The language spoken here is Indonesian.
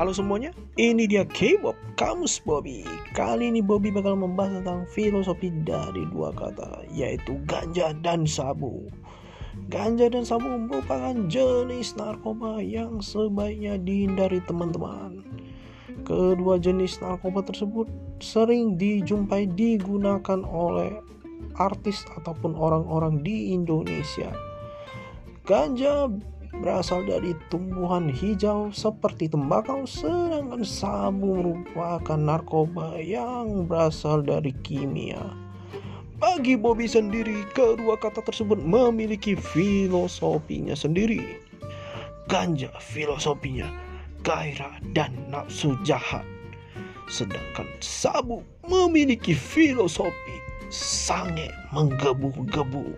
Halo semuanya, ini dia K-pop Kamus Bobby. Kali ini Bobby bakal membahas tentang filosofi dari dua kata, yaitu ganja dan sabu. Ganja dan sabu merupakan jenis narkoba yang sebaiknya dihindari teman-teman. Kedua jenis narkoba tersebut sering dijumpai digunakan oleh artis ataupun orang-orang di Indonesia. Ganja berasal dari tumbuhan hijau seperti tembakau, sedangkan sabu merupakan narkoba yang berasal dari kimia. Bagi Bobby sendiri, kedua kata tersebut memiliki filosofinya sendiri. Ganja filosofinya gairah dan nafsu jahat. Sedangkan sabu memiliki filosofi sange menggebu-gebu.